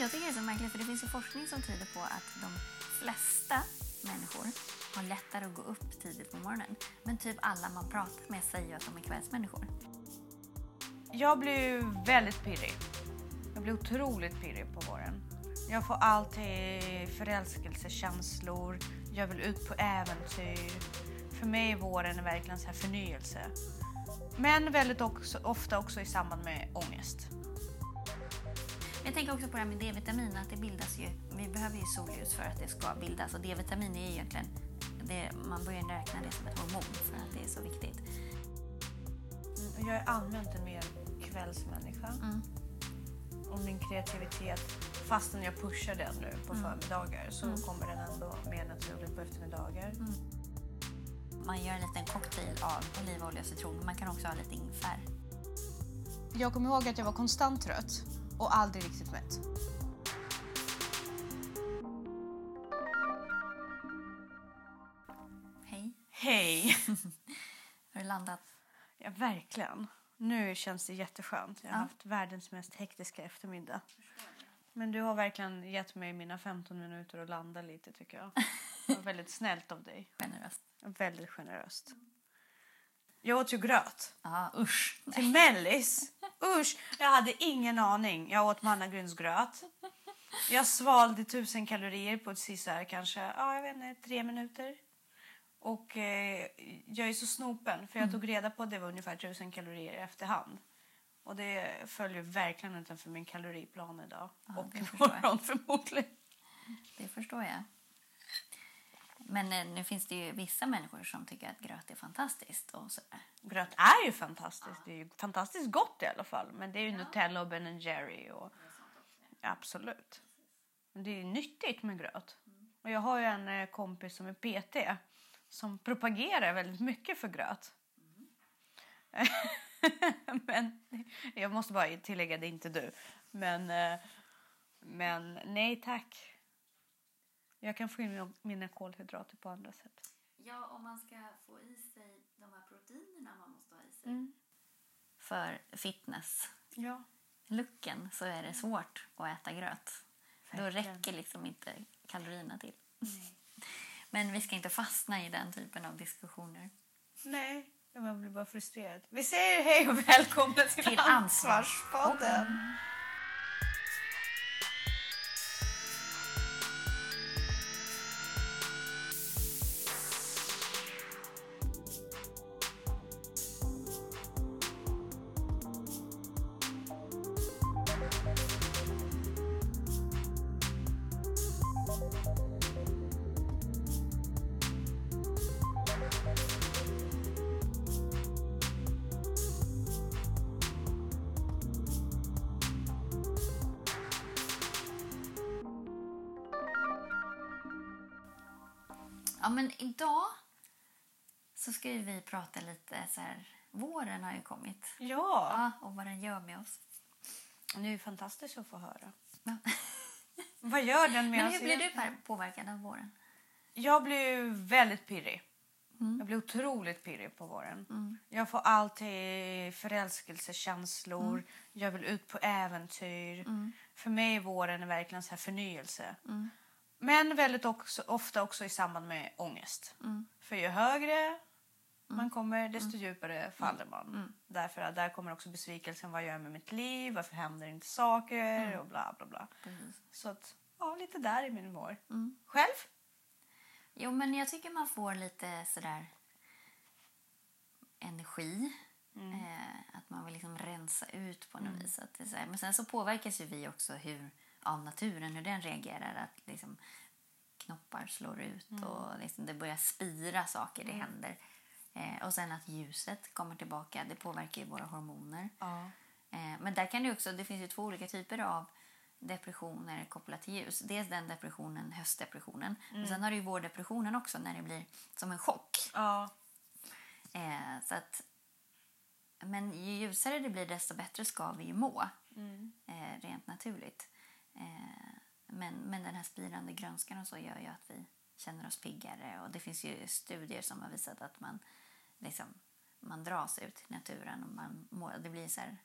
Jag tycker det är så märkligt för det finns ju forskning som tyder på att de flesta människor har lättare att gå upp tidigt på morgonen. Men typ alla man pratar med säger ju att de är kvällsmänniskor. Jag blir ju väldigt pirrig. Jag blir otroligt pirrig på våren. Jag får alltid förälskelsekänslor. Jag vill ut på äventyr. För mig är våren verkligen så här förnyelse. Men väldigt också, ofta också i samband med ångest. Men Jag tänker också på det här med D-vitamin, att det bildas ju, vi behöver ju solljus för att det ska bildas och D-vitamin är ju egentligen, det, man börjar räkna det som ett hormon för att det är så viktigt. Mm, Jag är allmänt en mer kvällsmänniska. Mm. Och min kreativitet, fastän jag pushar den nu på Mm. förmiddagar så kommer den ändå mer naturligt på eftermiddagar. Mm. Man gör en liten cocktail av olivolja och citron, men man kan också ha lite ingefär. Jag kommer ihåg att jag var konstant trött och aldrig riktigt mätt. Hej, Hej! har du landat? Ja, verkligen. Nu känns det jätteskönt. Jag har Ja. haft världens mest hektiska eftermiddag. Men du har verkligen gett mig mina 15 minuter att landa lite tycker jag. Det var väldigt snällt av dig. Generöst. Väldigt generöst. Jag åt ju gröt. Ja, usch. Till mellis. Usch, jag hade ingen aning. Jag åt mannagrynsgröt. Jag svalde tusen kalorier på ett sisär kanske, ja, jag vet inte, tre minuter. Och eh, jag är så snopen för jag tog reda på att det var ungefär tusen kalorier efterhand. Och det följer verkligen inte för min kaloriplan idag. Ja, och imorgon förmodligen. Det förstår jag. Men eh, nu finns det ju vissa människor som tycker att gröt är fantastiskt. Och sådär. Gröt är ju fantastiskt. Det är ju fantastiskt gott i alla fall. Men det är ju Nutella och Ben Jerry och absolut. Men det är ju nyttigt med gröt. Och jag har ju en eh, kompis som är PT som propagerar väldigt mycket för gröt. men jag måste bara tillägga det är inte du. Men, eh, men nej tack. Jag kan få in mina kolhydrater på andra sätt. Ja, om man ska få i sig de här proteinerna man måste ha i sig. Mm. För fitness-looken Ja. så är det svårt att äta gröt. Då räcker liksom inte kalorierna till. Men vi ska inte fastna i den typen av diskussioner. Nej, man blir bara frustrerad. Vi säger hej och välkomna till, Till Ansvarspodden. Det är fantastiskt att få höra. Ja. Vad gör den med Men hur blir du påverkad av våren? Jag blir väldigt pirrig. Jag blir otroligt pirrig på våren. Jag får alltid förälskelsekänslor. Jag vill ut på äventyr. För mig är våren verkligen så här förnyelse. Men väldigt också, ofta också i samband med ångest. För ju högre man kommer, desto djupare faller man. Därför att där kommer också besvikelsen. Vad gör jag med mitt liv? Varför händer inte saker? Och bla bla bla. Precis. Så att, ja, lite där i min vår. Själv? Jo, men jag tycker man får lite sådär energi. Eh, att man vill liksom rensa ut på något vis. Att det så här. Men sen så påverkas ju vi också hur, av naturen, hur den reagerar. Att liksom knoppar slår ut och liksom det börjar spira saker, det händer. Eh, och sen att ljuset kommer tillbaka, det påverkar ju våra hormoner. Ja. Eh, Men där kan det också, det finns ju två olika typer av depressioner kopplat till ljus. Dels den depressionen, höstdepressionen. Men sen har du ju vårdepressionen också när det blir som en chock. Ja. Eh, så att, men ju ljusare det blir desto bättre ska vi ju må. Eh, rent naturligt. Eh, men, men den här spirande grönskan och så gör ju att vi känner oss piggare. Och det finns ju studier som har visat att man, liksom, man dras ut i naturen och man mår, det blir så här,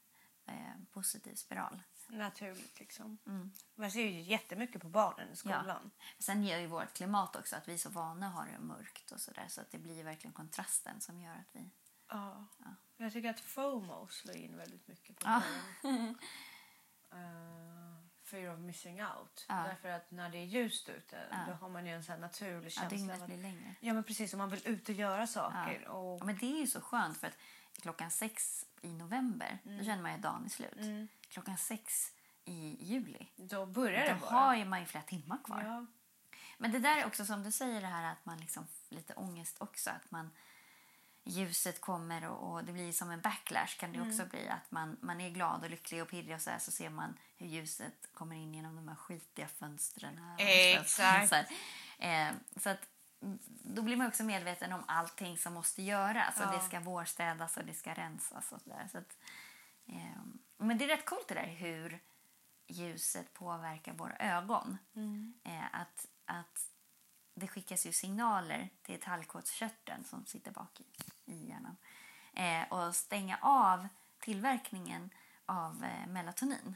eh, positiv spiral. Naturligt liksom. Mm. Man ser ju jättemycket på barnen i skolan. Sen gör ju vårt klimat också att vi är så vana att ha det mörkt och sådär så att det blir verkligen kontrasten som gör att vi... Ja. Jag tycker att FOMO slår in väldigt mycket på Ja. barnen. Fear of missing out. Ja. Därför att när det är ljust ute då har man ju en sån naturlig Ja, känsla. av dygnet att, blir längre. ja men precis, om man vill ut och göra saker. Och, Ja, men det är ju så skönt för att klockan sex i november Mm. då känner man ju att dagen är slut. Klockan sex i juli då börjar det då bara. har ju man ju flera timmar kvar. Ja. Men det där är också som du säger det här att man liksom lite ångest också att man ljuset kommer och, och det blir som en backlash kan det Mm. också bli att man, man är glad och lycklig och pirrig och så här så ser man hur ljuset kommer in genom de här skitiga fönstren. här. Exakt. Så. Eh, så att mm, då blir man också medveten om allting som måste göras. Och Ja. det ska vårstädas och det ska rensas och så där. Så att, eh, men det är rätt coolt det där hur ljuset påverkar våra ögon. Eh, att, att det skickas ju signaler till tallkottkörteln som sitter bak i, i hjärnan. Eh, och stänga av tillverkningen av eh, melatonin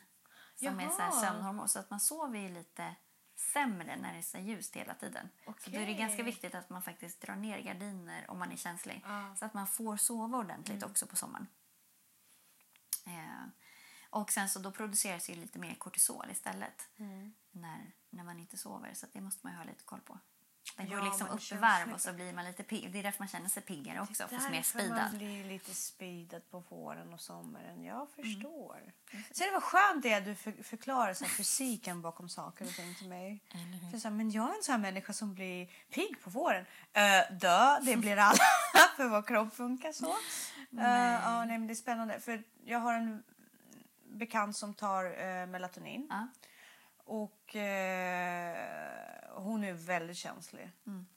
som är så här Jaha. sömnhormon. Så att man sover ju lite sämre när det är så ljust hela tiden. Så då är det ganska viktigt att man faktiskt drar ner gardiner om man är känslig. Ja. Så att man får sova ordentligt också på sommaren. Eh, och sen så då produceras ju lite mer kortisol istället när, när man inte sover. Så det måste man ju ha lite koll på. Den går Ja, liksom upp i varv och så blir man lite pigg. Det är därför man känner sig piggare också. För mer Därför man blir lite speedad på våren och sommaren. Jag Mm. förstår. Så det var skönt det att du för, förklarar så fysiken bakom saker och ting till mig. För så här, men jag är en sån här människa som blir pigg på våren. Uh, dö, det blir alla. för vår kropp funkar så. Uh, ja, nej, men det är spännande. För jag har en bekant som tar eh, melatonin. Ja. Och eh, hon är väldigt känslig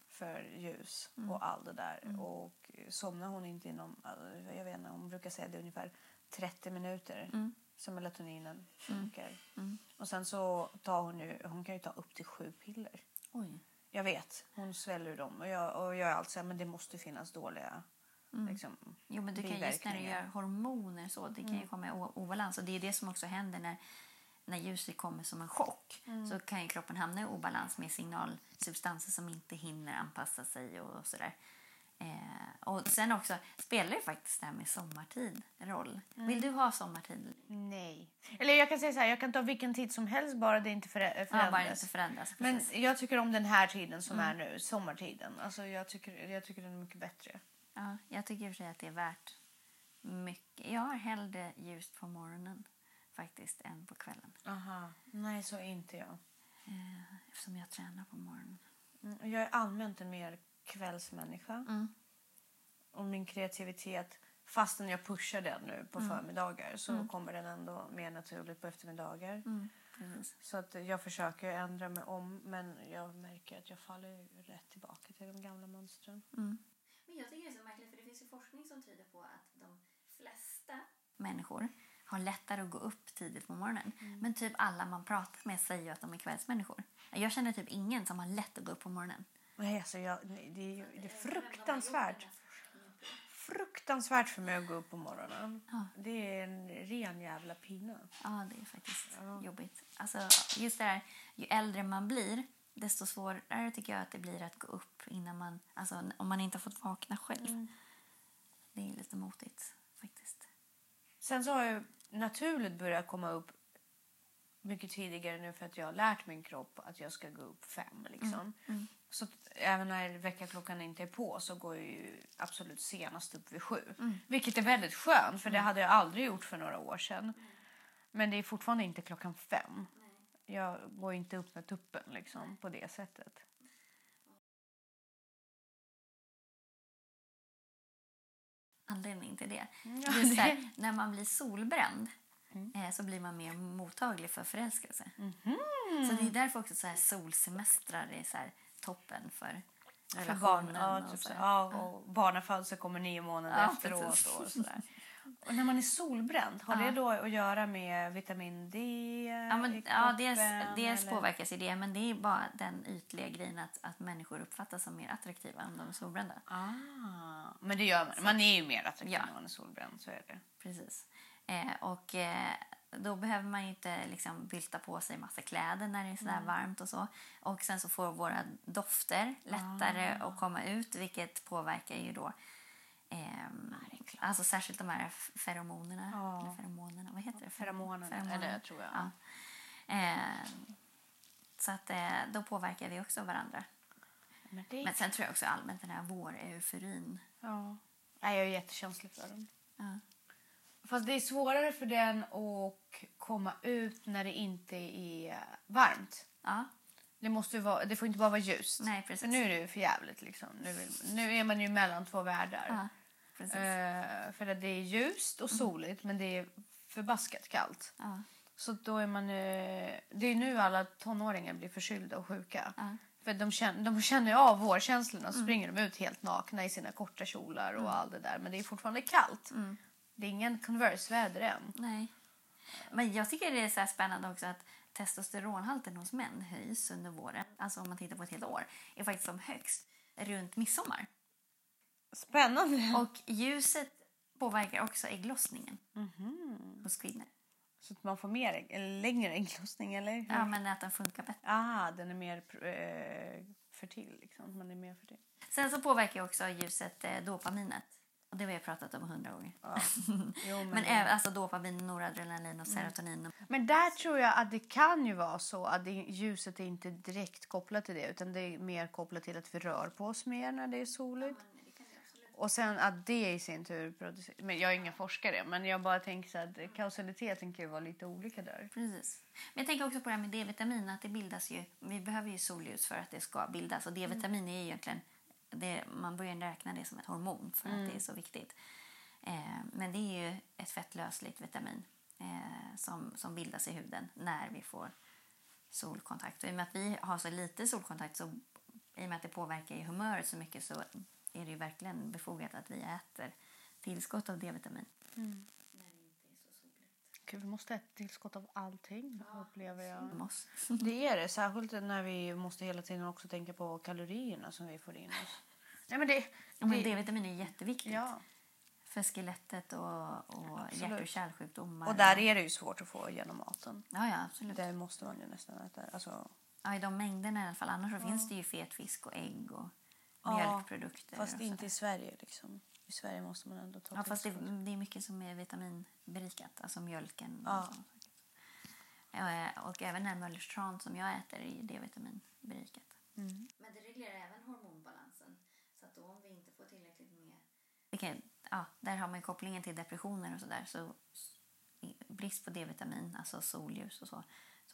för ljus och allt det där. Och somnar hon inte inom, alltså, jag vet inte, hon brukar säga det är ungefär 30 minuter som melatoninen funkar. Och sen så tar hon ju, hon kan ju ta upp till sju piller. Oj. Jag vet, hon sväljer dem och jag, och jag är alltid så här, men det måste finnas dåliga liksom, Jo, men du kan, just när du gör hormoner så, det kan ju komma i obalans. Och det är det som också händer när, när ljuset kommer som en chock. Så kan ju kroppen hamna i obalans med signalsubstanser som inte hinner anpassa sig och sådär. Eh, och sen också spelar ju faktiskt det här med sommartid roll. Vill du ha sommartid? Nej. Eller jag kan säga så här, jag kan ta vilken tid som helst bara det inte förä- Ja, förändras. bara inte förändras. Men jag tycker om den här tiden som är nu, sommartiden. Alltså jag tycker, jag tycker den är mycket bättre. Ja, jag tycker i och för sig att det är värt mycket. Jag har hellre ljust på morgonen faktiskt än på kvällen. Aha. Nej, så är inte jag. Eh, eftersom jag tränar på morgonen. Mm, Jag är allmänt en mer kvällsmänniska. Mm. Och min kreativitet, fastän jag pushar den nu på Mm. förmiddagar så kommer den ändå mer naturligt på eftermiddagar. Mm. Så att jag försöker ändra mig om men jag märker att jag faller rätt tillbaka till de gamla mönstren. Men jag tycker det är så märkligt för det finns ju forskning som tyder på att de flesta människor har lättare att gå upp tidigt på morgonen. Men typ alla man pratar med säger att de är kvällsmänniskor. Jag känner typ ingen som har lätt att gå upp på morgonen. Nej, alltså jag, det, är, det är fruktansvärt. Fruktansvärt för mig att gå upp på morgonen. Ja. Det är en ren jävla pina. Ja, det är faktiskt jobbigt. Alltså, just det här, ju äldre man blir, desto svårare tycker jag att det blir att gå upp innan man, alltså, om man inte har fått vakna själv. Det är lite motigt faktiskt. Sen så har jag naturligt börjat komma upp mycket tidigare nu för att jag har lärt min kropp att jag ska gå upp fem. Liksom. Så att även när väckarklockan inte är på så går jag ju absolut senast upp vid sju. Vilket är väldigt skönt för det hade jag aldrig gjort för några år sedan. Men det är fortfarande inte klockan fem. Jag går inte upp med tuppen liksom, på det sättet. Anledning till det. Ja, Just det- här, när man blir solbränd eh, så blir man mer mottaglig för förälskelse. Så det är därför också så här solsemestrar är så toppen för För barn, relationen. ja, och typ så ja, och barnafödsel kommer nio månader Ja, efteråt. precis. Och, sådär. Och när man är solbränd, har det då att göra med vitamin D Ja, men, i ja, dels, kroppen, dels påverkas det, men det är bara den ytliga grejen att, att människor uppfattas som mer attraktiva om de är solbrända. Ah, men det gör man. Man är ju mer attraktiv Ja. när man är solbränd, så är det. Precis. Eh, och, eh, då behöver man ju inte liksom bylta på sig massa kläder när det är sådär varmt och så. Och sen så får våra dofter lättare Ah. att komma ut vilket påverkar ju då ehm, alltså särskilt de här feromonerna. Ja. Eller feromonerna, vad heter det? Feromonerna, eller tror jag. Ja. Ehm, så att eh, då påverkar vi också varandra. Men det, Men sen tror jag också allmänt den här våreuforin. ja. Nej, jag är jättekänslig för den. Ja. Fast det är svårare för den att komma ut när det inte är varmt. ja. Det, måste vara, det får inte bara vara ljust. Nej, precis. För nu är det ju för jävligt. Liksom. Nu, vill- nu är man ju mellan två världar. ja. Eh, för att det är ljust och soligt, men det är förbaskat kallt. Ja. Så då är man... eh, det är nu alla tonåringar blir förkylda och sjuka. Ja. För de känner, de känner av vårkänslorna och springer de ut helt nakna i sina korta kjolar och allt det där. Men det är fortfarande kallt. Det är ingen Converse-väder än. Nej. Men jag tycker det är så spännande också att testosteronhalten hos män höjs under våren. Alltså om man tittar på ett helt år. Är faktiskt som högst runt midsommar. Spännande! Och ljuset påverkar också ägglossningen hos kvinnor. Så att man får mer, ägg- eller längre ägglossning, eller? Ja, men att den funkar bättre. Ah, den är mer eh, fertil. Liksom. Man är mer fertil. Sen så påverkar också ljuset eh, dopaminet. Och det har vi pratat om hundra gånger. Ja. Jo, men, Men även alltså dopamin, noradrenalin och serotonin. men där tror jag att det kan ju vara så att det, ljuset är inte direkt kopplat till det utan det är mer kopplat till att vi rör på oss mer när det är soligt. Och sen att det i sin tur producerar... Men jag är ingen forskare, men jag bara tänker så att kausaliteten kan ju vara lite olika där. Precis. Men jag tänker också på det här med D-vitamin. Att det bildas ju, vi behöver ju solljus för att det ska bildas. Och D-vitamin är ju egentligen, det, man börjar räkna det som ett hormon för att det är så viktigt. Eh, men det är ju ett fettlösligt vitamin eh, som, som bildas i huden när vi får solkontakt. Och I och med att vi har så lite solkontakt så i och med att det påverkar humöret så mycket så är det ju verkligen befogat att vi äter tillskott av D-vitamin. Gud, vi måste äta tillskott av allting, upplever jag. Det är det, särskilt när vi måste hela tiden också tänka på kalorierna som vi får in oss. Nej, men det, Ja, men det- D-vitamin är jätteviktigt. Ja. För skelettet och, och Absolut. hjärt och kärlsjukdomar. Och där är det ju svårt att få genom maten. Ja, ja, absolut. Det måste man ju nästan äta. Alltså, Ja, I de mängderna i alla fall. Annars så finns det ju fet fisk och ägg och Ja, mjölkprodukter. fast inte i Sverige. Liksom. I Sverige måste man ändå ta Ja, fast det, det är mycket som är vitaminberikat. Alltså mjölken. Ja. Och, sånt. Ja, och även den Möllers tran som jag äter är D-vitaminberikat. Mm. Men det reglerar även hormonbalansen. Så att då om vi inte får tillräckligt med... Vilket, ja, där har man kopplingen till depressioner och sådär. Så brist på D-vitamin, alltså solljus och så,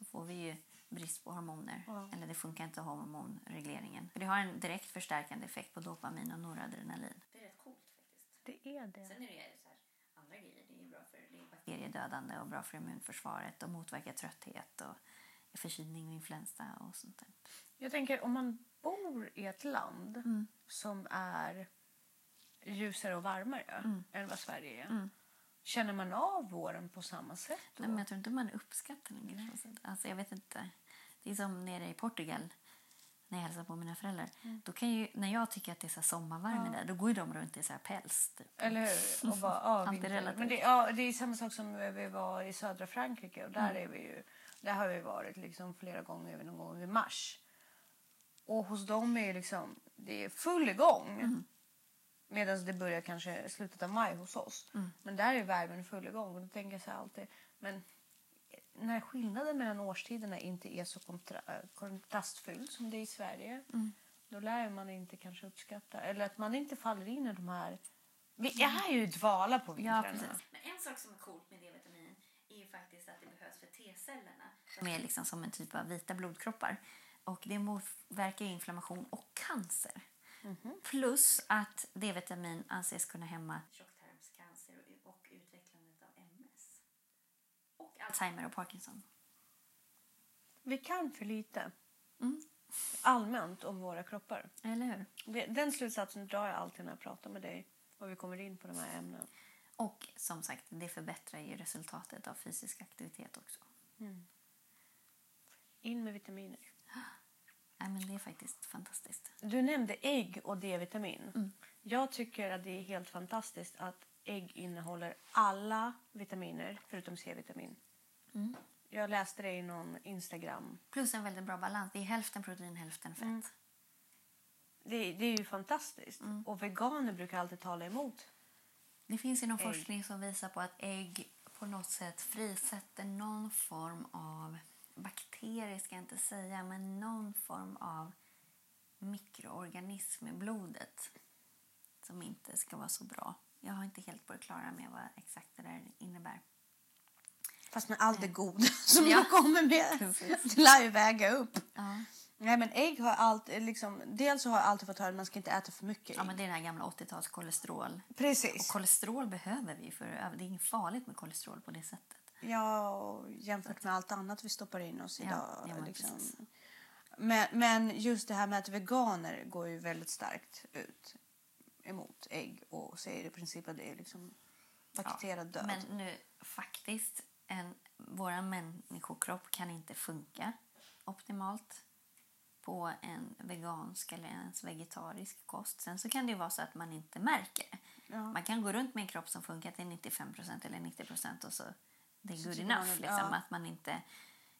så får vi ju brist på hormoner. Ja. Eller det funkar inte hormonregleringen. För det har en direkt förstärkande effekt på dopamin och noradrenalin. Det är rätt coolt faktiskt. Det är det. Sen är det så här, andra grejer. Det är bra för det är bakteriedödande och bra för immunförsvaret och motverkar trötthet och förkylning och influensa och sånt där. Jag tänker om man bor i ett land Mm. som är ljusare och varmare Mm. än vad Sverige är. Känner man av våren på samma sätt då? Nej, men jag tror inte man uppskattar den. Alltså, jag vet inte. Det är som nere i Portugal när jag hälsar på mina föräldrar. Då kan ju, när jag tycker att det är så sommarvärme där, då går ju de runt i så här päls. Typ. Eller hur? Och bara, ja, Allt är vinter. relativt. Men det, ja, det är samma sak som vi var i södra Frankrike. Och där, är vi ju, där har vi varit liksom flera gånger, någon gång i mars. Och hos dem är liksom, det är full igång. Medan det börjar kanske slutet av maj hos oss. Men där är värmen full igång. Och då tänker jag så alltid, men när skillnaden mellan årstiderna inte är så kontra, kontrastfylld som det är i Sverige. Då lär man inte kanske uppskatta, eller att man inte faller in i de här... Vi är ju dvala på Ja, vintrarna. precis. Men en sak som är coolt med D-vitamin är ju faktiskt att det behövs för T-cellerna. De är liksom som en typ av vita blodkroppar. Och det motverkar inflammation och cancer. Plus att D-vitamin anses kunna hämma tjocktarmscancer och, utvecklandet av MS. Och Alzheimer och Parkinson. Vi kan för lite Mm. allmänt om våra kroppar. Eller hur? Den slutsatsen drar jag alltid när jag pratar med dig och vi kommer in på de här ämnena. Och som sagt, det förbättrar ju resultatet av fysisk aktivitet också. In med vitaminer. Nej, men det är faktiskt fantastiskt. Du nämnde ägg och D-vitamin. Jag tycker att det är helt fantastiskt att ägg innehåller alla vitaminer förutom C-vitamin. Jag läste det i någon Instagram. Plus en väldigt bra balans. Det är hälften protein, hälften fett. Mm. Det, det är ju fantastiskt. Och veganer brukar alltid tala emot. Det finns ju någon Ägg. forskning som visar på att ägg på något sätt frisätter någon form av bakterier, ska jag inte säga, men någon form av mikroorganism i blodet som inte ska vara så bra. Jag har inte helt på det klara med vad exakt det där innebär. Fast med all det goda som Ja. jag kommer med. Precis. Lär ju väga upp. Ja. Nej men ägg har alltid liksom, dels har jag alltid fått höra att man ska inte äta för mycket ägg. ja, men det är den här gamla 80-tals kolesterol. Och Precis. kolesterol behöver vi för det är inget farligt med kolesterol på det sättet. Ja, och jämfört med allt annat vi stoppar in oss Ja, idag. ja, liksom. men, men just det här med att veganer går ju väldigt starkt ut emot ägg och säger i princip att det är liksom paketerad död. Men nu faktiskt, en, vår människokropp kan inte funka optimalt på en vegansk eller ens vegetarisk kost. Sen så kan det ju vara så att man inte märker det. Ja. Man kan gå runt med en kropp som funkar till 95% eller 90% och så det är good man enough. att- Liksom, ja. att man inte,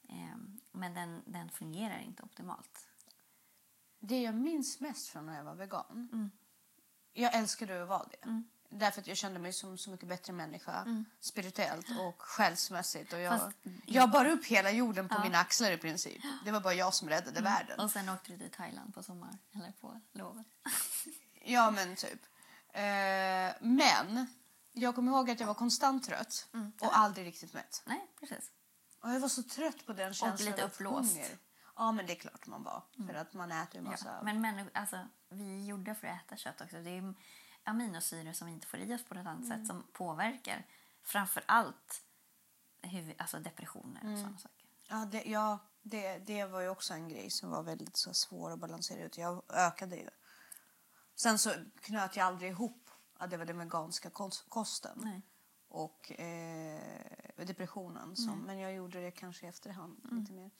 ehm, men den, den fungerar inte optimalt. Det jag minns mest från när jag var vegan. Mm. Jag älskade att vara det. Därför att jag kände mig som så mycket bättre människa. Spirituellt och själsmässigt. Och jag, Fast- jag bar upp hela jorden på Ja. mina axlar i princip. Det var bara jag som räddade världen. Och sen åkte du till Thailand på sommar eller på lovet. Ja, men typ. Eh, men jag kommer ihåg att jag var konstant trött Mm. och aldrig riktigt mätt. Nej, precis. Och jag var så trött på den känslan. lite av uppblåst. Ja, men det är klart man var. För att man äter ju massa... Ja, men människor, alltså, vi är gjorda för att äta kött också. Det är aminosyror som vi inte får i oss på något annat sätt som påverkar framför allt huvud, alltså depressioner och sådana saker. Ja, det, ja det, det var ju också en grej som var väldigt så svår att balansera ut. Jag ökade ju. Sen så knöt jag aldrig ihop att det var den veganska kos- kosten Nej. och eh, depressionen. Som, Men jag gjorde det kanske i efterhand Mm. lite mer.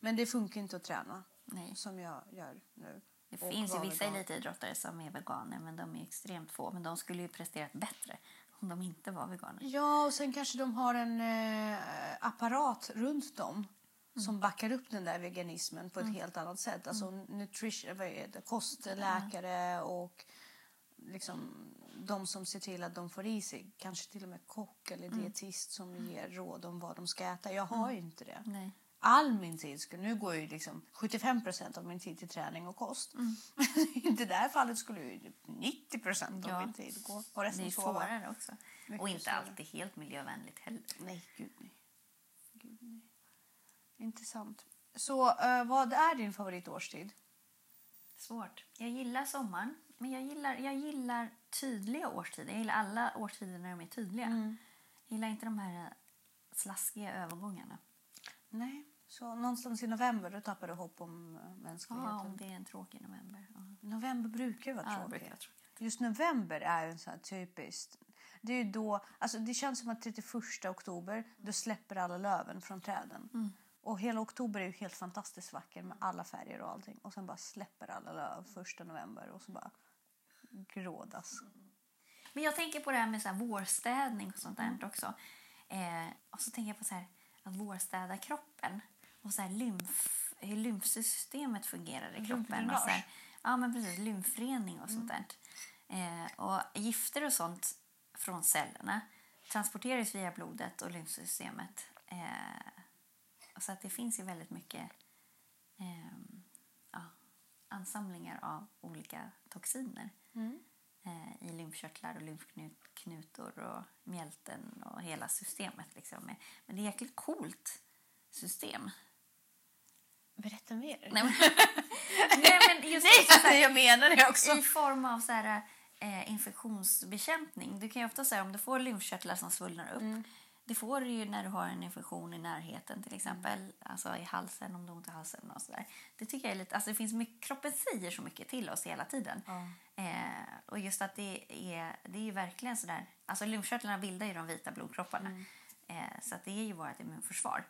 Men det funkar inte att träna Nej. som jag gör nu. Det Och finns ju vissa vegan. elitidrottare som är veganer men de är extremt få. Men de skulle ju presterat bättre om de inte var veganer. Ja, och sen kanske de har en eh, apparat runt dem Mm. som backar upp den där veganismen på ett helt annat sätt. Alltså nutrition, vad är det? kostläkare och liksom de som ser till att de får i sig, kanske till och med kock eller Mm. dietist som ger råd om vad de ska äta. Jag har ju inte det. Nej. All min tid, skulle, nu går ju liksom 75% av min tid till träning och kost. Mm. I det där fallet skulle ju typ 90% av Ja. min tid gå och Det resten är sova. svårare också. Mycket och inte svårare. alltid helt miljövänligt heller. Nej, gud nej. Gud nej. Intressant. Så eh, vad är din favoritårstid? Svårt. Jag gillar sommaren, men jag gillar, jag gillar tydliga årstider. Jag gillar alla årstider när de är tydliga. Mm. Jag gillar inte de här eh, slaskiga övergångarna. Nej. Så någonstans i november då tappar du hopp om eh, Ja, mänskligheten. om det är en tråkig november. Ja. November brukar ju vara Ja, tråkigt. Just november är ju en sån här typiskt... Det är då, alltså det känns som att 31 oktober då släpper alla löven från träden. Mm. Och hela oktober är ju helt fantastiskt vacker med alla färger och allting. Och sen bara släpper alla löv första november och så bara grådas. Men jag tänker på det här med så här vårstädning och sånt Mm. där också. Eh, och så tänker jag på så här att vårstäda kroppen och så här lymf, hur lymfsystemet fungerar i kroppen. Och så här, ja, men precis. Lymfrening och sånt där. Eh, och gifter och sånt från cellerna transporteras via blodet och lymfsystemet. Eh, så att det finns ju väldigt mycket ehm, ja, ansamlingar av olika toxiner eh, i lymfkörtlar och lymfknutor och mjälten och hela systemet. Liksom. Men det är ett jäkligt coolt system. Berätta mer. Nej, men, Nej, men just också så här, jag menar det också. i form av så här, eh, infektionsbekämpning. Du kan ju ofta säga om du får lymfkörtlar som svullnar upp. Det får du ju när du har en infektion i närheten till exempel. Alltså i halsen om du har ont i halsen och sådär. Det tycker jag är lite, alltså det finns mycket, kroppen säger så mycket till oss hela tiden. Eh, och just att det är, det är ju verkligen sådär, alltså lymfkörtlarna bildar ju de vita blodkropparna. Eh, så att det är ju vårt immunförsvar.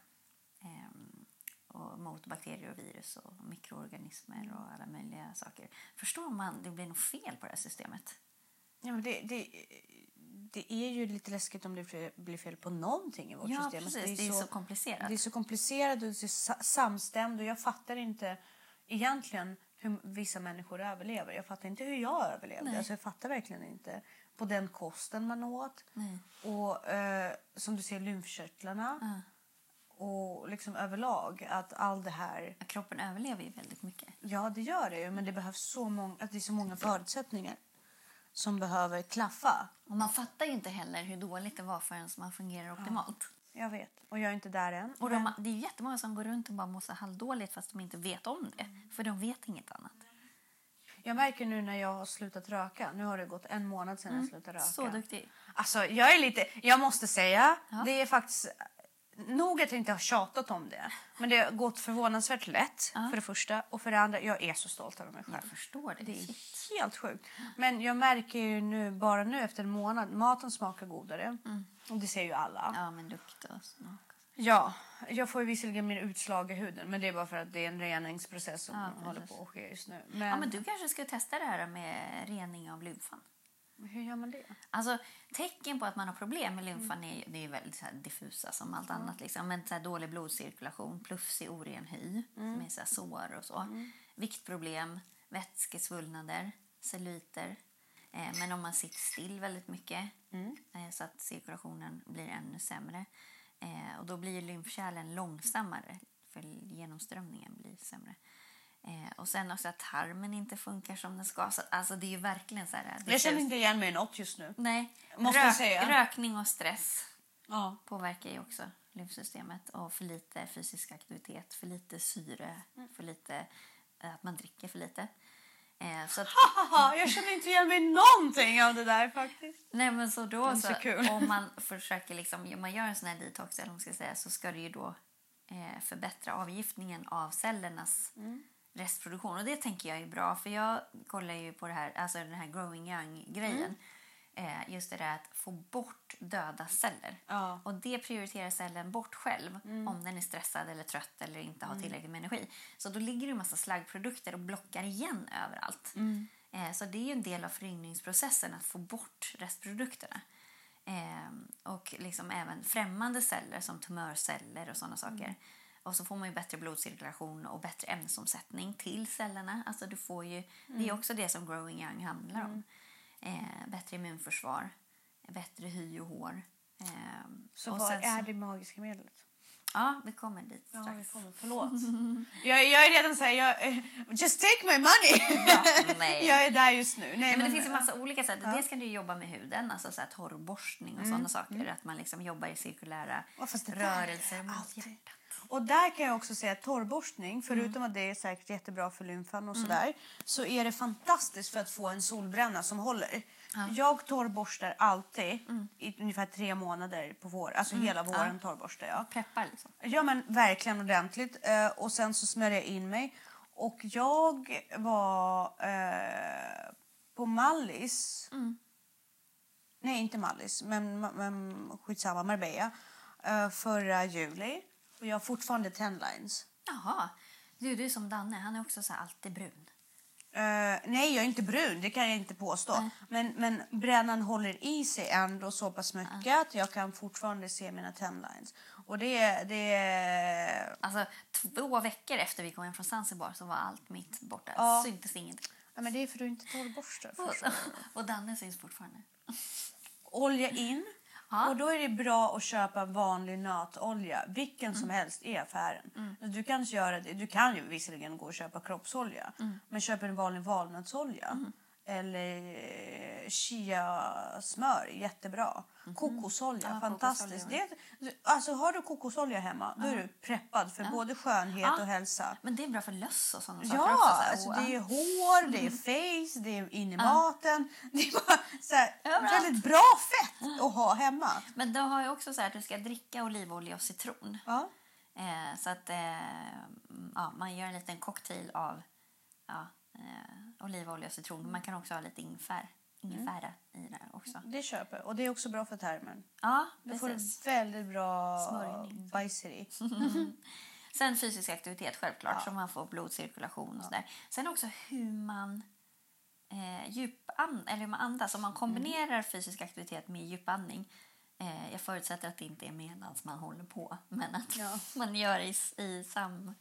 Ehm, och mot bakterier och virus och mikroorganismer och alla möjliga saker. Förstår man, det blir nog fel på det här systemet. Ja, men det, det, det är ju lite läskigt om det blir- fel på någonting i vårt Ja, system. Alltså, precis. Det är så komplicerat. Det är så komplicerat och det är så sa- samstämt och jag fattar inte egentligen hur vissa människor överlever. Jag fattar inte hur jag överlevde. Alltså, jag fattar verkligen inte. På den kosten man åt. Nej. Och eh, som du ser lymfkörtlarna. Ja. Och liksom överlag att all det här Kroppen överlever ju väldigt mycket. Ja, det gör det ju, men det behövs så många, att det är så många förutsättningar som behöver klaffa. Och man fattar ju inte heller hur dåligt det var förrän man fungerar optimalt. Jag vet, och jag är inte där än. Och men- de, det är jättemånga som går runt och bara mår så halvdåligt fast de inte vet om det. För de vet inget annat. Jag märker nu när jag har slutat röka, nu har det gått en månad sedan jag slutade röka. Mm. Så duktig. Alltså, jag är lite, jag måste säga, Ja. det är faktiskt nog att jag inte har tjatat om det. Men det har gått förvånansvärt lätt, Ja. för det första. Och för det andra, jag är så stolt över mig Jag själv. förstår det. Det är Shit. helt sjukt. Men jag märker ju nu, bara nu efter en månad, maten smakar godare. Och det ser ju alla. Mm. Ja, men lukt och smak. Ja, jag får ju visserligen mer utslag i huden men det är bara för att det är en reningsprocess som Ja, håller på att ske just nu. Men, Ja, men du kanske ska testa det här med rening av lymfan. Hur gör man det? Alltså, tecken på att man har problem med lymfan är, det är väldigt diffusa som allt annat. Liksom. Men så dålig blodcirkulation, plufsig oren hy med så sår och så. Viktproblem, vätskesvullnader, celluliter. Eh, men om man sitter still väldigt mycket eh, så att cirkulationen blir ännu sämre. Eh, och då blir lymfkärlen långsammare för genomströmningen blir sämre. Eh, och sen också att tarmen inte funkar som den ska. Så, alltså det är ju verkligen så här. Jag känner inte igen mig i något just nu. Nej, Måste jag säga. rökning och stress Ja. påverkar ju också lymfsystemet. Och för lite fysisk aktivitet, för lite syre, för lite, eh, att man dricker för lite. Eh, så att, jag känner inte igen mig någonting av det där faktiskt. nej men så då så, så om man försöker liksom, om man gör en sån här detox eller man ska säga, så ska det ju då eh, förbättra avgiftningen av cellernas Mm. Restproduktion. Och det tänker jag är bra för jag kollar ju på det här, alltså den här growing young grejen. Mm. Eh, just det där att få bort döda celler. Ja. Och det prioriterar cellen bort själv om den är stressad eller trött eller inte har tillräckligt med energi. Så då ligger det en massa slaggprodukter och blockar igen överallt. Eh, så det är ju en del av föryngringsprocessen att få bort restprodukterna. Eh, och liksom även främmande celler som tumörceller och sådana saker. Och så får man ju bättre blodcirkulation och bättre ämnesomsättning till cellerna. Alltså du får ju, Det är också det som Growing Young handlar om. Eh, bättre immunförsvar, bättre hy och hår. Eh, Så och vad är så- det magiska medlet? Ja, vi kommer dit Ja, strax. vi kommer. Förlåt. jag, jag är redan så här, jag, eh, just take my money! Ja, nej. jag är där just nu. Nej, Nej, men det men- finns ju massa olika sätt. Dels kan du jobba med huden, alltså så här torrborstning och sådana saker. Att man liksom jobbar i cirkulära Ja, det rörelser mot hjärtat. Och där kan jag också säga att torrborstning, förutom att det är säkert jättebra för lymfan och sådär, så är det fantastiskt för att få en solbränna som håller. Jag torrborstar alltid i ungefär tre månader på vår, alltså hela våren torrborstar jag. Peppar liksom. Ja men verkligen ordentligt. Eh, och sen så smörjer jag in mig. Och jag var eh, på Mallis. Nej, inte Mallis, men, men skitsamma, Marbella. Eh, förra juli. Och jag har fortfarande tenlines. Jaha. Du, du är som Danne. Han är också så här alltid brun. Eh, nej, jag är inte brun, det kan jag inte påstå. Men, men brännan håller i sig ändå så pass mycket att jag kan fortfarande se mina tenlines. Och det, det Alltså, två veckor efter vi kom hem från Zanzibar så var allt mitt borta. Ja. Syntes ingenting. Ja, men det är för att du inte torrborstar. Och, och Danne syns fortfarande. Olja in. Ja. Och då är det bra att köpa vanlig nötolja, vilken som helst i affären. Du kan göra det. Du kan ju visserligen gå och köpa kroppsolja, men köp en vanlig valnötsolja. Eller eh, chia-smör, jättebra. Kokosolja, Ja, fantastiskt. kokosolja. Det, alltså, har du kokosolja hemma, då är du preppad för både skönhet Ja. och hälsa. Men det är bra för löss och sådana saker Ja, också. Så här, alltså åh, det är hår, det är face, det är in i maten. Det är bara så här, väldigt bra fett att ha hemma. Men då har jag också så här att du ska dricka olivolja och citron. Ja. Eh, så att eh, ja, man gör en liten cocktail av ja, eh, olivolja och citron. Man kan också ha lite ingefär, ingefära i det också. Det köper Och det är också bra för tarmen. Ja, Du får precis. väldigt bra Smörjning. bajser i. Sen fysisk aktivitet självklart så man får blodcirkulation och sådär. Sen också hur man eh, djupan, eller hur man andas. Om man kombinerar fysisk aktivitet med djupandning. Eh, jag förutsätter att det inte är medan man håller på, men att Ja. man gör i, i, sam,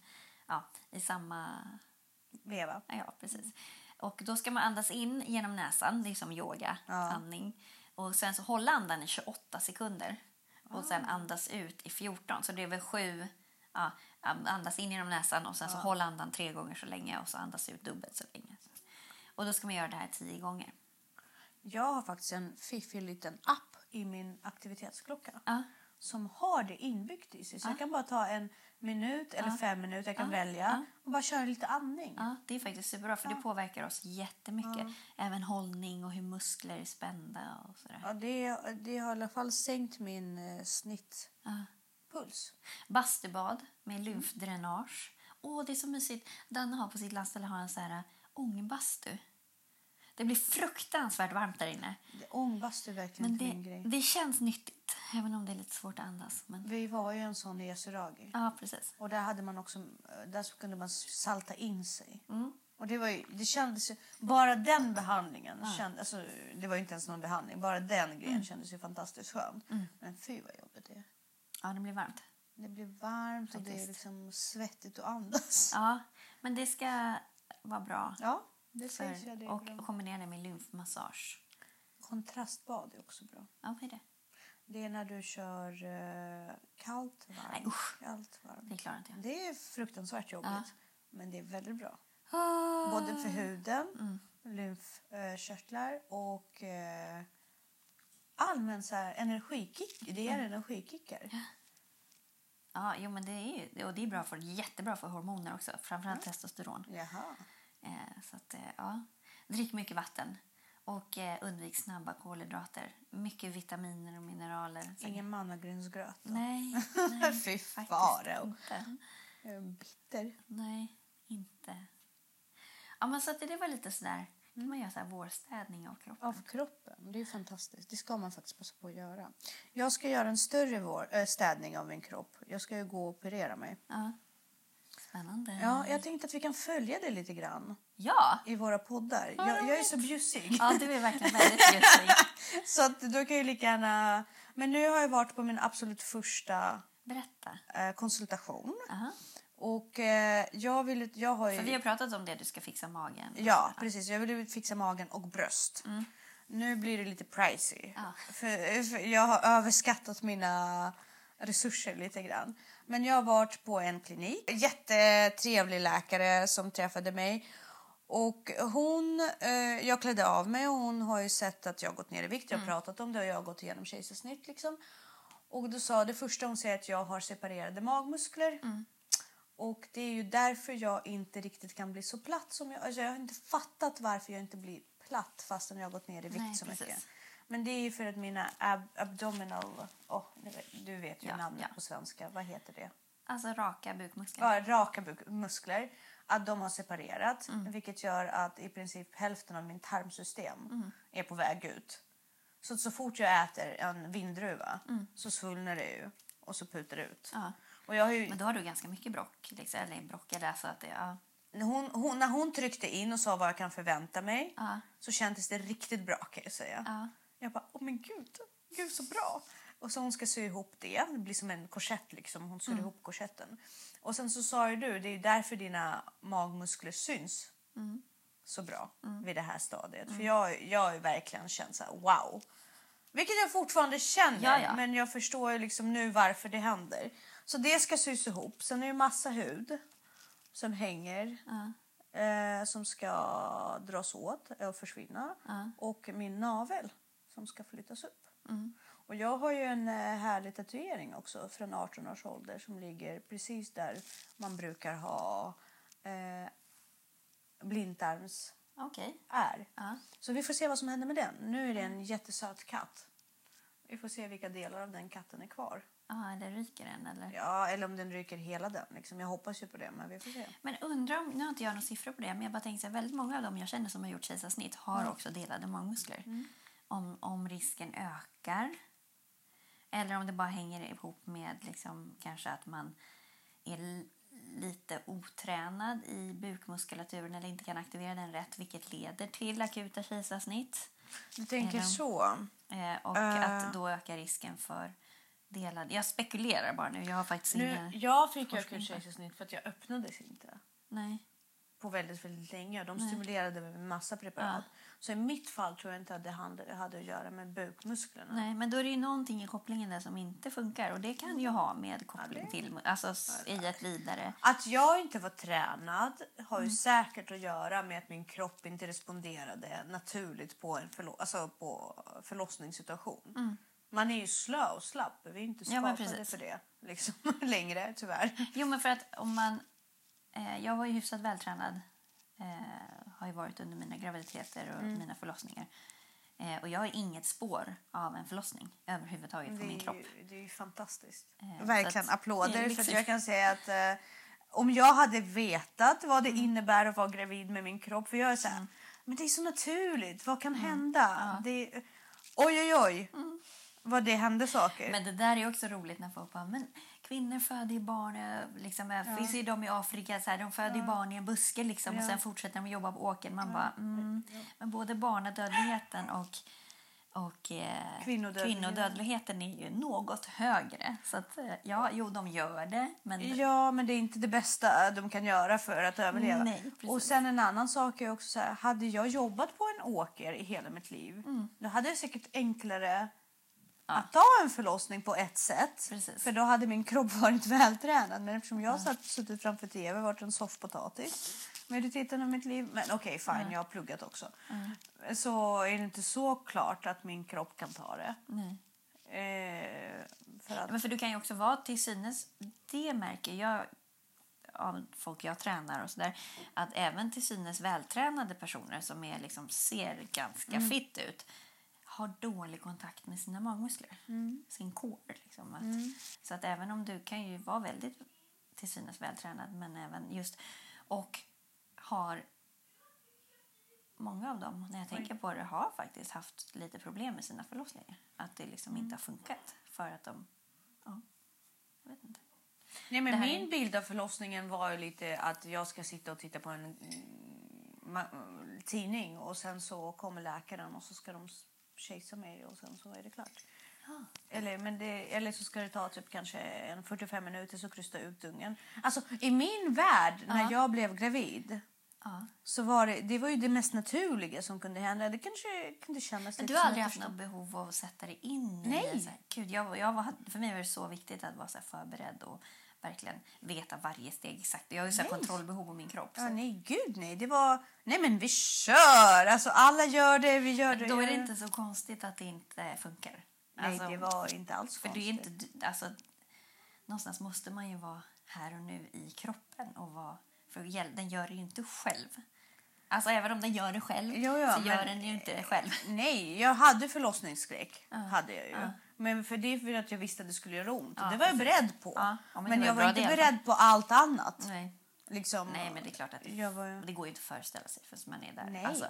ja, i samma... Veva. Ja, precis. Och då ska man andas in genom näsan, det är som yoga, Ja. andning. Och sen så hålla andan i 28 sekunder. Och sen Ah. andas ut i 14. Så det är väl sju... Ja, andas in genom näsan och sen så hålla andan tre gånger så länge och så andas ut dubbelt så länge. Och då ska man göra det här tio gånger. Jag har faktiskt en fiffig liten app i min aktivitetsklocka Ja. Som har det inbyggt i sig. Så jag kan bara ta en minut eller fem minuter, jag kan välja och bara köra lite andning. Ja, det är faktiskt superbra för det påverkar oss jättemycket. Även hållning och hur muskler är spända och sådär. Ja, det, det har i alla fall sänkt min eh, snittpuls. Bastubad med lymfdränage. Åh, det är så mysigt. Danne har på sitt landställe har en så här ångbastu. Det blir fruktansvärt varmt där inne. Det- Ångbastu verkligen Men min det, grej. det känns nyttigt, även om det är lite svårt att andas. Men... Vi var ju en sån i Yasuragi. Ja, precis. Och där, hade man också, där kunde man salta in sig. Mm. Och det, var ju, det kändes ju, bara den behandlingen, kände, alltså, det var ju inte ens någon behandling, bara den grejen Mm. kändes ju fantastiskt skön. Men fy vad jobbigt det är. Ja, det blir varmt. Det blir varmt och det är Faktiskt. liksom svettigt att andas. Ja, men det ska vara bra. Ja, det sägs För, ju det. och kombinera det med lymfmassage. kontrastbad är också bra. Ja, vad är det? Det är när du kör eh, kallt, varmt. Nej, usch. Kallt, varmt. Det klarar inte jag. Det är fruktansvärt jobbigt. Ja. Men det är väldigt bra. Ah. Både för huden, Mm. lymfkörtlar och eh, allmän så här, energikick. Det är energikickar. Ja, jo, men det är ju, och det är bra för, jättebra för hormoner också, framförallt testosteron. Jaha. Eh, så att, eh, ja. Drick mycket vatten och eh, undvik snabba kolhydrater. Mycket vitaminer och mineraler. Ingen mannagrynsgröt. då? Nej, nej Fy farao. inte. Jag är bitter. Nej, inte. Ja, men så att det, var lite sådär, kan man göra så här vårstädning av kroppen. Av kroppen. Det är fantastiskt. Det ska man faktiskt passa på att göra. Jag ska göra en större vår, äh, städning av min kropp. Jag ska gå och operera mig. Ja. Spännande. Ja, jag tänkte att vi kan följa det lite grann Ja! i våra poddar. Jag, jag är så bjussig. Ja, du är verkligen väldigt bjussig. Så att då kan jag lika gärna... Men nu har jag varit på min absolut första Berätta. eh, konsultation. Aha. Och eh, jag vill... Jag har ju... För vi har pratat om det, du ska fixa magen. Ja, precis. Jag vill ju fixa magen och bröst. Nu blir det lite pricey. Mm. Ja. För, för jag har överskattat mina resurser lite grann. Men jag har varit på en klinik. Jättetrevlig läkare som träffade mig. Och hon, eh, jag klädde av mig och hon har ju sett att jag har gått ner i vikt. Jag har pratat om det och jag har gått igenom kejsarsnitt. Liksom. Och då sa det första hon säger att jag har separerade magmuskler. Och det är ju därför jag inte riktigt kan bli så platt som jag... Alltså jag har inte fattat varför jag inte blir platt fastän jag har gått ner i vikt Nej, så precis. mycket. Men det är ju för att mina ab abdominal... Oh, du vet ju Ja, namnet ja. på svenska. Vad heter det? Alltså raka bukmuskler. Ja, raka buk- muskler. Att de har separerat. Mm. Vilket gör att i princip hälften av min tarmsystem Mm. är på väg ut. Så, så fort jag äter en vindruva Mm. så svullnar det ju. Och så putar det ut. Ja. Och jag har ju, Men då har du ganska mycket brock. Liksom, eller brock, eller alltså att det, ja. hon, hon, när hon tryckte in och sa vad jag kan förvänta mig Ja. så kändes det riktigt bra kan jag säga. Ja. Jag bara, åh men gud, gud så bra. Och så hon ska sy ihop det. Det blir som en korsett liksom. Hon syr Mm. ihop korsetten. Och sen så sa ju du, det är därför dina magmuskler syns Mm. så bra vid det här stadiet. För jag, jag har verkligen känt så här, wow. Vilket jag fortfarande känner, Ja, ja. men jag förstår ju liksom nu varför det händer. Så det ska sys ihop. Sen är det massa hud som hänger. Ja. Eh, som ska dras åt och försvinna. Ja. Och min navel som ska flyttas upp. Mm. Och jag har ju en eh, härlig tatuering också från 18 års ålder som ligger precis där man brukar ha eh, blindtarms Okej. är. Ja. Så vi får se vad som händer med den. Nu är det en jättesöt katt. Vi får se vilka delar av den katten är kvar. Ja, eller ryker den eller? Ja, eller om den ryker hela den. Liksom. Jag hoppas ju på det, men vi får se. Men undrar om, nu har inte jag några siffror på det, men jag bara tänkte så här, väldigt många av dem jag känner som har gjort kejsarsnitt har också delade magmuskler. Om, om risken ökar. Eller om det bara hänger ihop med liksom, kanske att man är lite otränad i bukmuskulaturen eller inte kan aktivera den rätt vilket leder till akuta kejsarsnitt. Du tänker de- så. Eh, och Eh. att då ökar risken för delad... Jag spekulerar bara nu. Jag har faktiskt Nu, jag fick akut kejsarsnitt för att jag öppnades inte Nej. På väldigt, väldigt länge. De stimulerade med massa preparat. Så i mitt fall tror jag inte att det hade, att göra med bukmusklerna. Nej, men då är det ju någonting i kopplingen där som inte funkar. Och det kan ju ha med koppling det- till... Alltså i ett vidare... Att jag inte var tränad har ju säkert att göra med att min kropp inte responderade naturligt på en förlo- alltså på förlossningssituation. Man är ju slö och slapp. Vi är inte Ja, skapade precis. för det liksom, längre, tyvärr. Jo, men för att om man... Eh, jag var ju hyfsat vältränad. Eh, har ju varit under mina graviditeter och Mm. mina förlossningar. Eh, och jag har inget spår av en förlossning överhuvudtaget på Det min kropp. ju, det är ju fantastiskt. Verkligen att- applåder. För liksom- att jag kan säga att om jag hade vetat vad Mm. det innebär att vara gravid med min kropp. För jag är så här, men det är så naturligt. Vad kan Mm. hända? Det, oj, oj, oj. Vad det hände saker. Men det där är också roligt när folk bara, men kvinnor föder ju barn, eh, liksom, ja. finns ju de i Afrika, så här, de föder ju barn i en buske liksom, och Ja. sen fortsätter de jobba på åkern. Man bara, mm. Men både barnadödligheten och, och eh, Kvinnodödligheten. kvinnodödligheten är ju något högre. Så att, eh, ja, jo, de gör det, men Ja, men det är inte det bästa de kan göra för att överleva. Nej, och sen en annan sak är också så här, hade jag jobbat på en åker i hela mitt liv, Mm. då hade det säkert enklare att ta en förlossning på ett sätt. Precis. För då hade min kropp varit vältränad. Men eftersom jag satt, suttit framför tv och varit en soffpotatis majoriteten av mitt liv. Men okej, fine, jag har pluggat också. Så är det inte så klart att min kropp kan ta det. nej. Eh, för att, Men för du kan ju också vara till synes, det märker jag av folk jag tränar och sådär, att även till synes vältränade personer som är liksom, ser ganska fitt ut har dålig kontakt med sina magmuskler, sin core. Liksom. Att, Så att även om du kan ju vara väldigt till synes vältränad men även just och har Många av dem, när jag tänker på det, har faktiskt haft lite problem med sina förlossningar. Att det liksom inte har funkat för att de... Ja, jag vet inte. Nej, men här min bild av förlossningen var ju lite att jag ska sitta och titta på en mm, tidning och sen så kommer läkaren och så ska de kejsa mig och sen så är det klart. Eller, men det, eller så ska det ta typ kanske en 45 minuter så krysta ut ungen. Alltså i min värld när Ja. jag blev gravid Ja. så var det, det var ju det mest naturliga som kunde hända. Det kanske kunde kännas Men du har aldrig haft något behov av att sätta dig in i Nej. det? Så här, Gud, jag, jag var, för mig var det så viktigt att vara så förberedd och verkligen veta varje steg exakt. Jag har ju så kontrollbehov på min kropp. Ja, Så. nej, gud nej. Det var... Nej, men vi kör! Alltså, alla gör det, vi gör det. Då är det inte så konstigt att det inte funkar. Nej, Alltså, det var inte alls För det är konstigt. inte, alltså, någonstans måste man ju vara här och nu i kroppen. Och vara, för den gör det ju inte själv. Alltså även om den gör det själv Jo, ja, så gör den ju inte det själv. Nej, jag hade förlossningsskräck. Hade jag ju. Ja. Men för det är för att jag visste att det skulle göra ont. Ja, det var jag beredd på. Ja, men men var jag var inte beredd på allt annat. Nej. Liksom, Nej, men det är klart att det, var, det går inte att föreställa sig förrän man är där. Nej. Alltså,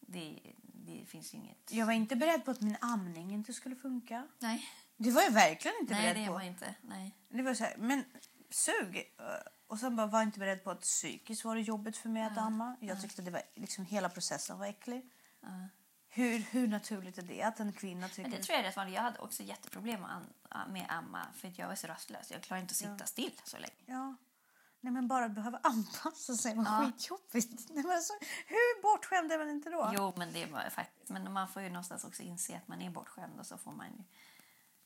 det, det finns inget... jag var inte beredd på att min amning inte skulle funka. Nej, Det var jag verkligen inte Nej beredd det på. man inte. Nej. Det var så här, men sug. Och sen bara var jag inte beredd på att psykiskt var det jobbigt för mig att amma. Jag tyckte det var, liksom, hela processen var äcklig. Ja. Hur, hur naturligt är det att en kvinna tycker... Men det tror jag är rätt vanligt. Jag hade också jätteproblem med, med amma för att jag var så rastlös. Jag klarar inte att sitta still så länge. Ja. Nej, men bara att behöva anpassa sig var Ja. skitjobbigt. Nej, men alltså, hur bortskämd är man inte då? Jo, men det var faktiskt... Men man får ju någonstans också inse att man är bortskämd och så får man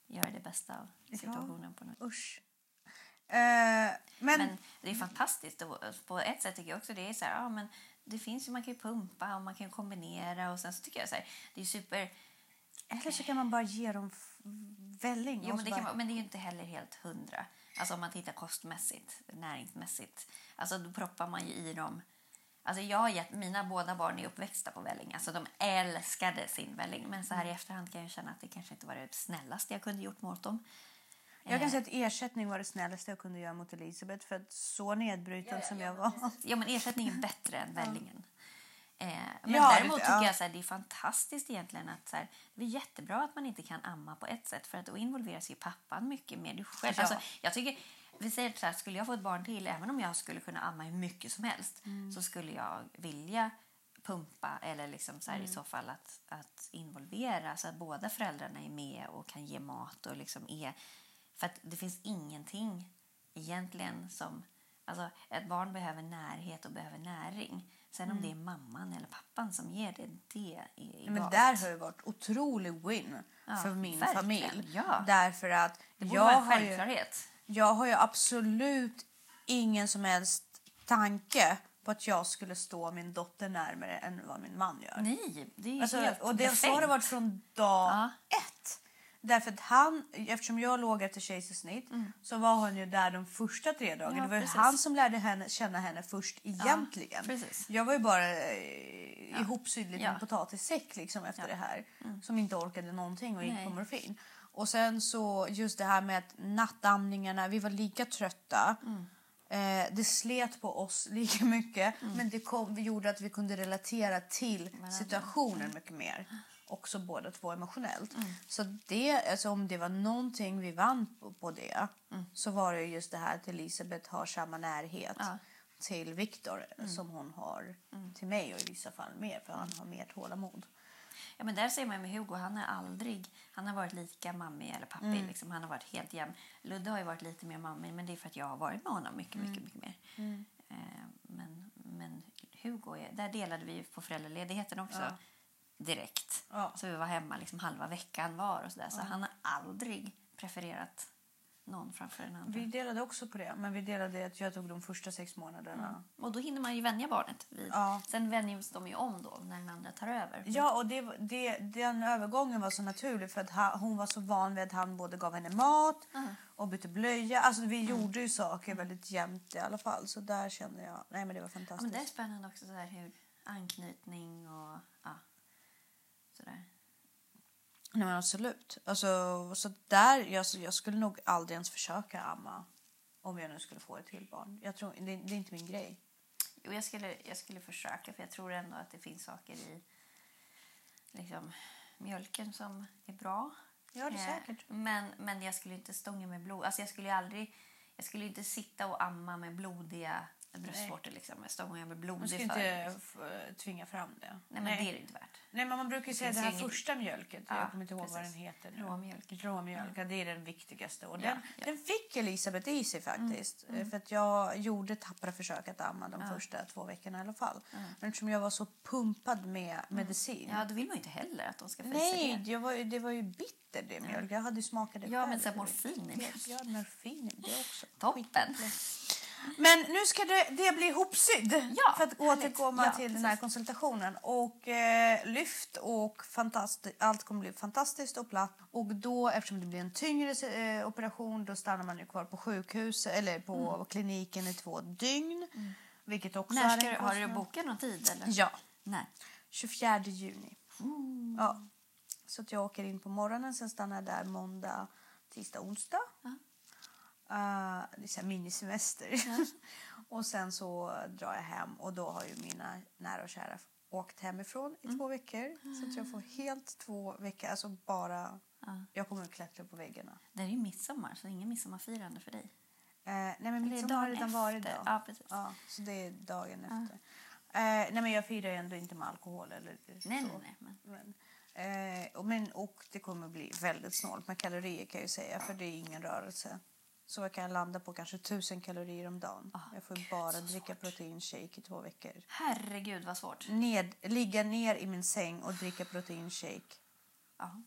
göra det bästa av situationen på något Usch. Eh, men, Men det är fantastiskt. På ett sätt tycker jag också det är så här, ja, men det finns ju, man kan ju pumpa och man kan kombinera och sen så tycker jag så här, det är super, eller så kan man bara ge dem välling. jo men det, bara, vara- men det är ju inte heller helt hundra. Alltså om man tittar kostmässigt, näringsmässigt, alltså då proppar man ju i dem Alltså jag har gett, mina båda barn är uppväxta på välling. Alltså de älskade sin välling. Men så här i efterhand kan jag känna att det kanske inte var det snällaste jag kunde gjort mot dem. Jag kan Eh, säga att ersättning var det snällaste jag kunde göra mot Elisabeth. För att så nedbruten som jag var. Ja, men ersättning är bättre än vällingen. Eh, men Ja, däremot tycker ja. jag så här, det är fantastiskt egentligen att så här, det är jättebra att man inte kan amma på ett sätt för att då involveras ju pappan mycket mer. Du själv. Ja. Alltså, jag tycker vi säger så här, skulle jag få ett barn till, även om jag skulle kunna amma hur mycket som helst, så skulle jag vilja pumpa eller liksom så här, i så fall att, att involvera så att båda föräldrarna är med och kan ge mat och liksom är... För att det finns ingenting egentligen som... Alltså ett barn behöver närhet och behöver näring. Sen om det är mamman eller pappan som ger det, det är Men egalt. där har det varit otrolig win Ja, för min verkligen, familj. ja. Därför att det borde jag vara en har, ju, självklarhet. jag har ju absolut ingen som helst tanke på att jag skulle stå min dotter närmare än vad min man gör. Nej, det är Alltså, helt och det så har det varit från dag Ja. ett. Därför att han, eftersom jag låg efter kejsarsnitt så var han ju där de första tre dagarna. Mm. Ja, det var precis. han som lärde henne, känna henne först egentligen. precis. jag var ju bara eh, ihopsydd liten Ja. Mm. potatissäck liksom efter det här. Som inte orkade någonting och gick Nej. på morfin. Och sen så just det här med att nattdamningarna, vi var lika trötta. Mm. Eh, det slet på oss lika mycket men det kom, vi gjorde att vi kunde relatera till situationen mycket mer. Också båda två emotionellt. Mm. Så det, alltså om det var någonting vi vann på, på det Mm. så var det just det här att Elisabeth har samma närhet Ja. Mm. till Viktor som hon har till mig och i vissa fall mer för han har mer tålamod. Ja, men där ser man med Hugo, han har aldrig han har varit lika mammig eller pappig. Mm. Liksom. Han har varit helt jämn. Ludde har varit lite mer mammig, men det är för att jag har varit med honom mycket, Mm. mycket, mycket mer. Eh, men, men Hugo, är, där delade vi på föräldraledigheten också Ja. Direkt. Ja. Så vi var hemma liksom halva veckan var och så där. Så han har aldrig prefererat någon framför den andra. Vi delade också på det, men vi delade att jag tog de första sex månaderna. Och då hinner man ju vänja barnet. Vid. Ja. Sen vänjs de ju om då när den andra tar över. Ja, och det, det, den övergången var så naturlig för att ha, hon var så van vid att han både gav henne mat och bytte blöja. Alltså vi gjorde ju saker väldigt jämnt i alla fall. Så där kände jag, nej men det var Ja, men fantastiskt. det är spännande också så här hur anknytning och ja, sådär. Nej men absolut. Alltså, så där, jag, jag skulle nog aldrig ens försöka amma om jag nu skulle få ett till barn. Jag tror, det, det är inte min grej. Jo, jag skulle, jag skulle försöka för jag tror ändå att det finns saker i liksom, mjölken som är bra. Ja, det är Eh, säkert. Men, men jag skulle inte stånga med blod. Alltså jag skulle aldrig, jag skulle inte sitta och amma med blodiga bröstvårtor liksom. Man ska blodig inte f- tvinga fram det. Nej, men det är det inte värt. Nej, men man brukar ju säga det finns här inget- första mjölket. Ja, jag kommer inte ihåg vad den heter nu. Råmjölk. Råmjölk, ja. det är den viktigaste. Och den, ja. Mm, den fick Elisabeth i sig faktiskt. Eh, För att jag gjorde tappra försök att amma de första två veckorna i alla fall. Men eftersom jag var så pumpad med medicin. Ja, då vill man ju inte heller att de ska frysa Nej, jag var, det var ju bitter det mjölk. Jag hade smakat det Ja, själv. men så morfin i mjölk. Ja, morfin i det också. Toppen! Men nu ska det, det bli ihopsydd Ja, för att återkomma Ja, till den här konsultationen. Och eh, lyft och allt kommer bli fantastiskt och platt. Och då, eftersom det blir en tyngre eh, operation, då stannar man ju kvar på sjukhus eller på kliniken i två dygn. Vilket också Mm. När är ska du, har du bokat någon tid? Eller? Ja, Nej. 24 juni. Ja. Så att jag åker in på morgonen, sen stannar jag där måndag, tisdag, onsdag. Uh, det är så här minisemester. och sen så drar jag hem och då har ju mina nära och kära åkt hemifrån i två veckor. Så att jag får helt två veckor, alltså bara... Jag kommer att klättra på väggarna. Det är ju midsommar, så ingen midsommarfirande för dig. Eh, nej men midsommar har redan varit då. Ja, precis. Ja, så det är dagen efter. Eh, nej men jag firar ju ändå inte med alkohol eller Nej, så. nej, nej. Men, Men, eh, och, men, och det kommer bli väldigt snålt med kalorier kan jag säga för det är ingen rörelse. Så jag kan landa på kanske tusen kalorier om dagen. Ah, jag får gud, bara dricka proteinshake i två veckor. herregud vad svårt. Ned, ligga ner i min säng och dricka proteinshake. Ja.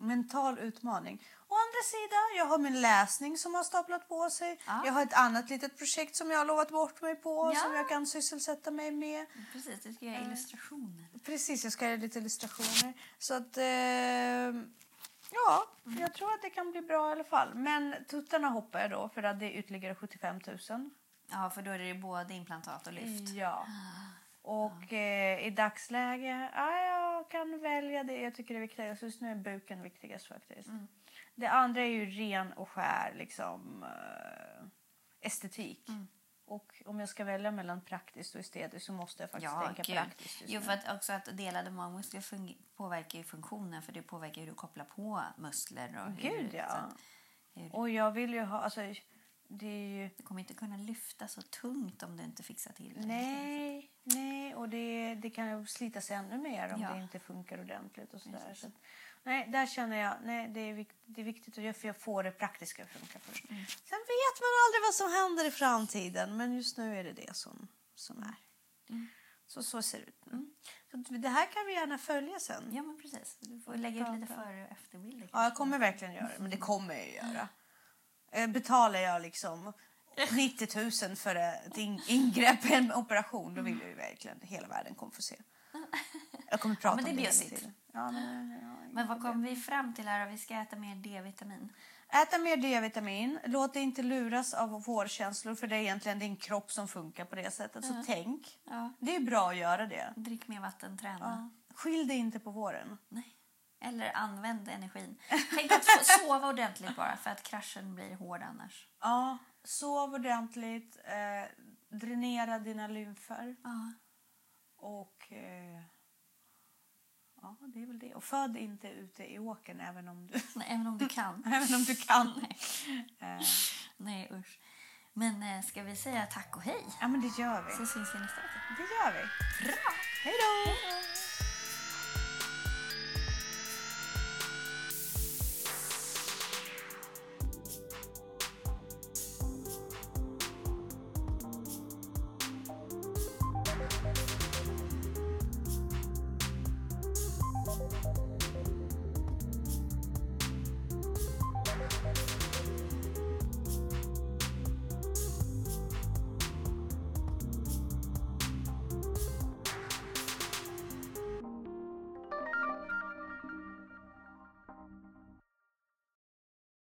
Mental utmaning. Å andra sidan, jag har min läsning som har staplat på sig. Ja. Jag har ett annat litet projekt som jag har lovat bort mig på Ja. som jag kan sysselsätta mig med. Precis, du ska göra illustrationer. Precis, jag ska göra lite illustrationer. Så att, eh, ja, jag tror att det kan bli bra i alla fall. Men tuttarna hoppar jag då för att det är ytterligare 75 000. Ja, för då är det ju både implantat och lyft. Ja. Och eh, i dagsläge, ja, jag kan välja det jag tycker är viktigast. Just nu är buken viktigast faktiskt. Det andra är ju ren och skär liksom eh, estetik. Och om jag ska välja mellan praktiskt och estetiskt så måste jag faktiskt Ja, tänka gud. praktiskt Jo, för att också att delade magmuskler påverkar ju funktionen för det påverkar hur du kopplar på muskler. Och hur, Gud, ja. att- hur, Och jag vill ju ha... Alltså, det är ju... Du kommer inte kunna lyfta så tungt om du inte fixar till det. Nej, nej och det, det kan ju slitas ännu mer om Ja. det inte funkar ordentligt. och sådär. Så, nej, där känner jag nej, det, är vikt, det är viktigt att jag, för jag får det praktiska att funka först. Mm. Sen vet man aldrig vad som händer i framtiden, men just nu är det det som, som är. Mm. Så, så ser det ut nu. Så det här kan vi gärna följa sen. Ja, men precis. Du får lägga ut lite före och efterbilder. Ja, jag kommer verkligen göra det, men det kommer jag göra. Eh, Betalar jag liksom 90 000 för ett in- ingrepp, en operation, då vill jag ju verkligen hela världen kommer få se. Jag kommer prata men det om det hela tiden. Ja, men, ja, Men vad kom vi fram till här? Vi ska äta mer D-vitamin. Äta mer D-vitamin. Låt dig inte luras av vårkänslor för det är egentligen din kropp som funkar på det sättet. Så tänk. Det är bra att göra det. Drick mer vatten, träna. Skilj dig inte på våren. Nej. Eller använd energin. Tänk att sova ordentligt bara för att kraschen blir hård annars. Ja, sov ordentligt. Eh, dränera dina lymfer. Ja. Och eh, ja, det är väl det. Och föd inte ute i åkern även om du, Nej, även om du kan. även om du kan. Eh, Nej, usch. Men eh, ska vi säga tack och hej? ja, men det gör vi. Så syns vi nästa vecka. Det gör vi. Bra! Hej då!